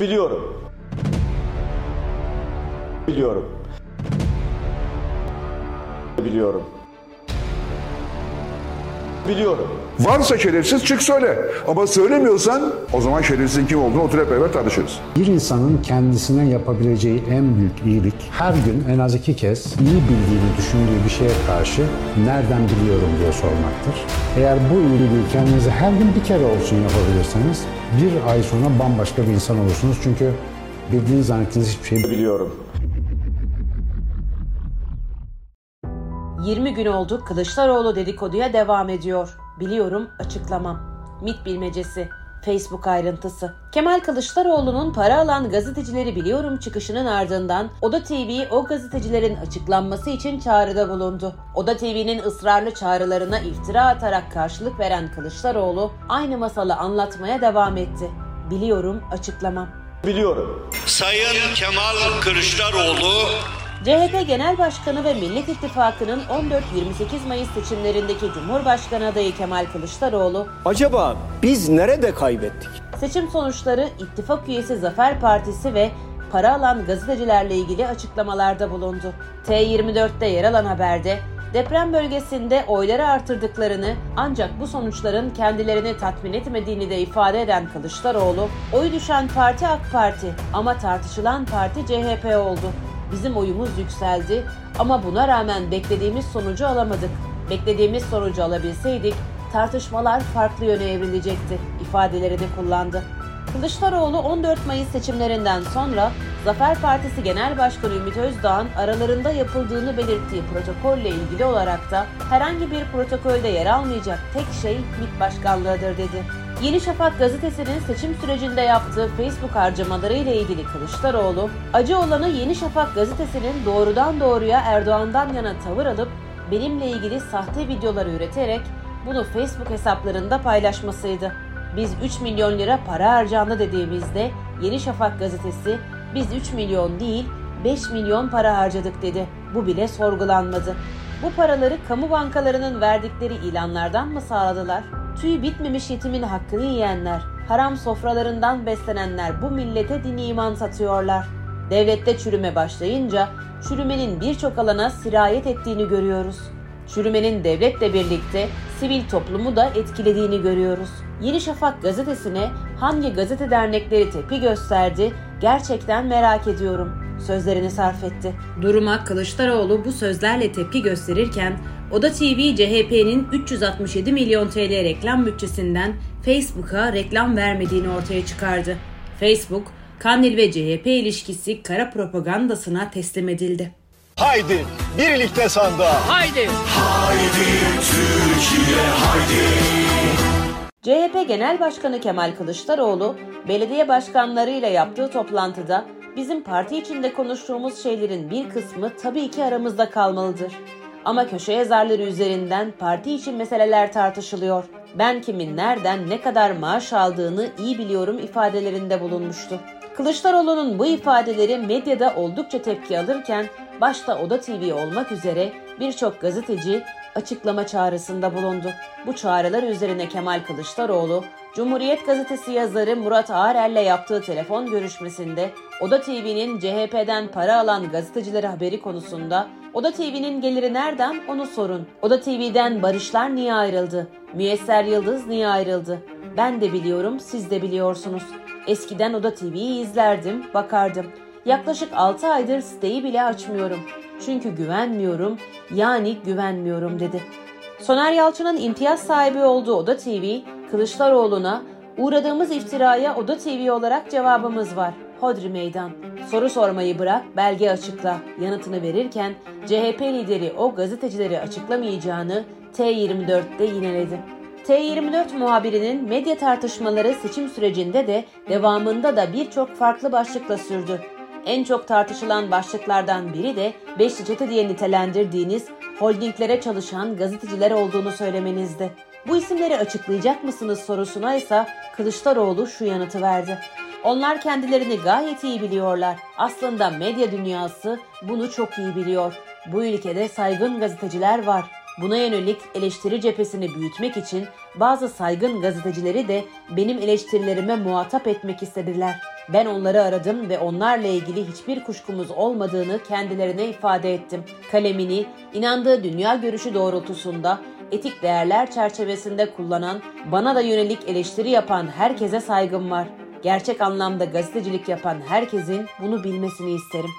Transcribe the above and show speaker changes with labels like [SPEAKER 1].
[SPEAKER 1] Biliyorum. Biliyorum. Biliyorum. Biliyorum.
[SPEAKER 2] Varsa şerefsiz çık söyle. Ama söylemiyorsan o zaman şerefsizin kim olduğunu oturup beraber tartışırız.
[SPEAKER 3] Bir insanın kendisine yapabileceği en büyük iyilik her gün en az iki kez iyi bildiğini düşündüğü bir şeye karşı nereden biliyorum diye sormaktır. Eğer bu iyiliği kendinize her gün bir kere olsun yapabilirseniz bir ay sonra bambaşka bir insan olursunuz. Çünkü bildiğiniz zannettiğiniz hiçbir şey
[SPEAKER 1] Biliyorum.
[SPEAKER 4] 20 gün oldu Kılıçdaroğlu dedikoduya devam ediyor. Biliyorum açıklamam. MIT bilmecesi. Facebook ayrıntısı. Kemal Kılıçdaroğlu'nun para alan gazetecileri biliyorum çıkışının ardından Oda TV o gazetecilerin açıklanması için çağrıda bulundu. Oda TV'nin ısrarlı çağrılarına iftira atarak karşılık veren Kılıçdaroğlu aynı masalı anlatmaya devam etti. Biliyorum açıklamam.
[SPEAKER 1] Biliyorum.
[SPEAKER 5] Sayın Kemal Kılıçdaroğlu
[SPEAKER 4] CHP Genel Başkanı ve Millet İttifakı'nın 14-28 Mayıs seçimlerindeki Cumhurbaşkanı adayı Kemal Kılıçdaroğlu,
[SPEAKER 6] Acaba biz nerede kaybettik?
[SPEAKER 4] seçim sonuçları ittifak üyesi Zafer Partisi ve para alan gazetecilerle ilgili açıklamalarda bulundu. T24'te yer alan haberde deprem bölgesinde oyları artırdıklarını ancak bu sonuçların kendilerini tatmin etmediğini de ifade eden Kılıçdaroğlu, oy düşen parti AK Parti ama tartışılan parti CHP oldu. Bizim oyumuz yükseldi ama buna rağmen beklediğimiz sonucu alamadık. Beklediğimiz sonucu alabilseydik tartışmalar farklı yöne evrilecekti ifadelerini kullandı. Kılıçdaroğlu 14 Mayıs seçimlerinden sonra Zafer Partisi Genel Başkanı Ümit Özdağ'ın aralarında yapıldığını belirttiği protokolle ilgili olarak da herhangi bir protokolde yer almayacak tek şey MİT başkanlığıdır dedi. Yeni Şafak gazetesinin seçim sürecinde yaptığı Facebook harcamaları ile ilgili Kılıçdaroğlu, acı olanı Yeni Şafak gazetesinin doğrudan doğruya Erdoğan'dan yana tavır alıp benimle ilgili sahte videolar üreterek bunu Facebook hesaplarında paylaşmasıydı. Biz 3 milyon lira para harcandı dediğimizde Yeni Şafak gazetesi biz 3 milyon değil 5 milyon para harcadık dedi. Bu bile sorgulanmadı. Bu paraları kamu bankalarının verdikleri ilanlardan mı sağladılar? Tüy bitmemiş yetimin hakkını yiyenler, haram sofralarından beslenenler bu millete din iman satıyorlar. Devlette çürüme başlayınca çürümenin birçok alana sirayet ettiğini görüyoruz. Çürümenin devletle birlikte sivil toplumu da etkilediğini görüyoruz. Yeni Şafak gazetesine hangi gazete dernekleri tepki gösterdi gerçekten merak ediyorum sözlerini sarf etti. Duruma Kılıçdaroğlu bu sözlerle tepki gösterirken Oda TV CHP'nin 367 milyon TL reklam bütçesinden Facebook'a reklam vermediğini ortaya çıkardı. Facebook, Kandil ve CHP ilişkisi kara propagandasına teslim edildi.
[SPEAKER 5] haydi birlikte sandığa.
[SPEAKER 4] CHP Genel Başkanı Kemal Kılıçdaroğlu, belediye başkanlarıyla yaptığı toplantıda bizim parti içinde konuştuğumuz şeylerin bir kısmı tabii ki aramızda kalmalıdır. Ama köşe yazarları üzerinden parti için meseleler tartışılıyor. Ben kimin nereden ne kadar maaş aldığını iyi biliyorum ifadelerinde bulunmuştu. Kılıçdaroğlu'nun bu ifadeleri medyada oldukça tepki alırken başta Oda TV olmak üzere birçok gazeteci açıklama çağrısında bulundu. Bu çağrılar üzerine Kemal Kılıçdaroğlu, Cumhuriyet Gazetesi yazarı Murat Ağerel'le yaptığı telefon görüşmesinde Oda TV'nin CHP'den para alan gazetecileri haberi konusunda Oda TV'nin geliri nereden onu sorun. Oda TV'den Barışlar niye ayrıldı? Müyesser Yıldız niye ayrıldı? Ben de biliyorum, siz de biliyorsunuz. Eskiden Oda TV'yi izlerdim, bakardım. Yaklaşık 6 aydır siteyi bile açmıyorum. Çünkü güvenmiyorum, yani güvenmiyorum dedi. Soner Yalçın'ın imtiyaz sahibi olduğu Oda TV, Kılıçdaroğlu'na uğradığımız iftiraya Oda TV olarak cevabımız var. Hodri meydan. Soru sormayı bırak, belge açıkla. Yanıtını verirken CHP lideri o gazetecileri açıklamayacağını T24'te yineledi. T24 muhabirinin medya tartışmaları seçim sürecinde de devamında da birçok farklı başlıkla sürdü. En çok tartışılan başlıklardan biri de Beşli Çete diye nitelendirdiğiniz holdinglere çalışan gazeteciler olduğunu söylemenizdi. Bu isimleri açıklayacak mısınız sorusuna ise Kılıçdaroğlu şu yanıtı verdi. Onlar kendilerini gayet iyi biliyorlar. Aslında medya dünyası bunu çok iyi biliyor. Bu ülkede saygın gazeteciler var. Buna yönelik eleştiri cephesini büyütmek için bazı saygın gazetecileri de benim eleştirilerime muhatap etmek istediler. Ben onları aradım ve onlarla ilgili hiçbir kuşkumuz olmadığını kendilerine ifade ettim. Kalemini inandığı dünya görüşü doğrultusunda etik değerler çerçevesinde kullanan, bana da yönelik eleştiri yapan herkese saygım var. Gerçek anlamda gazetecilik yapan herkesin bunu bilmesini isterim.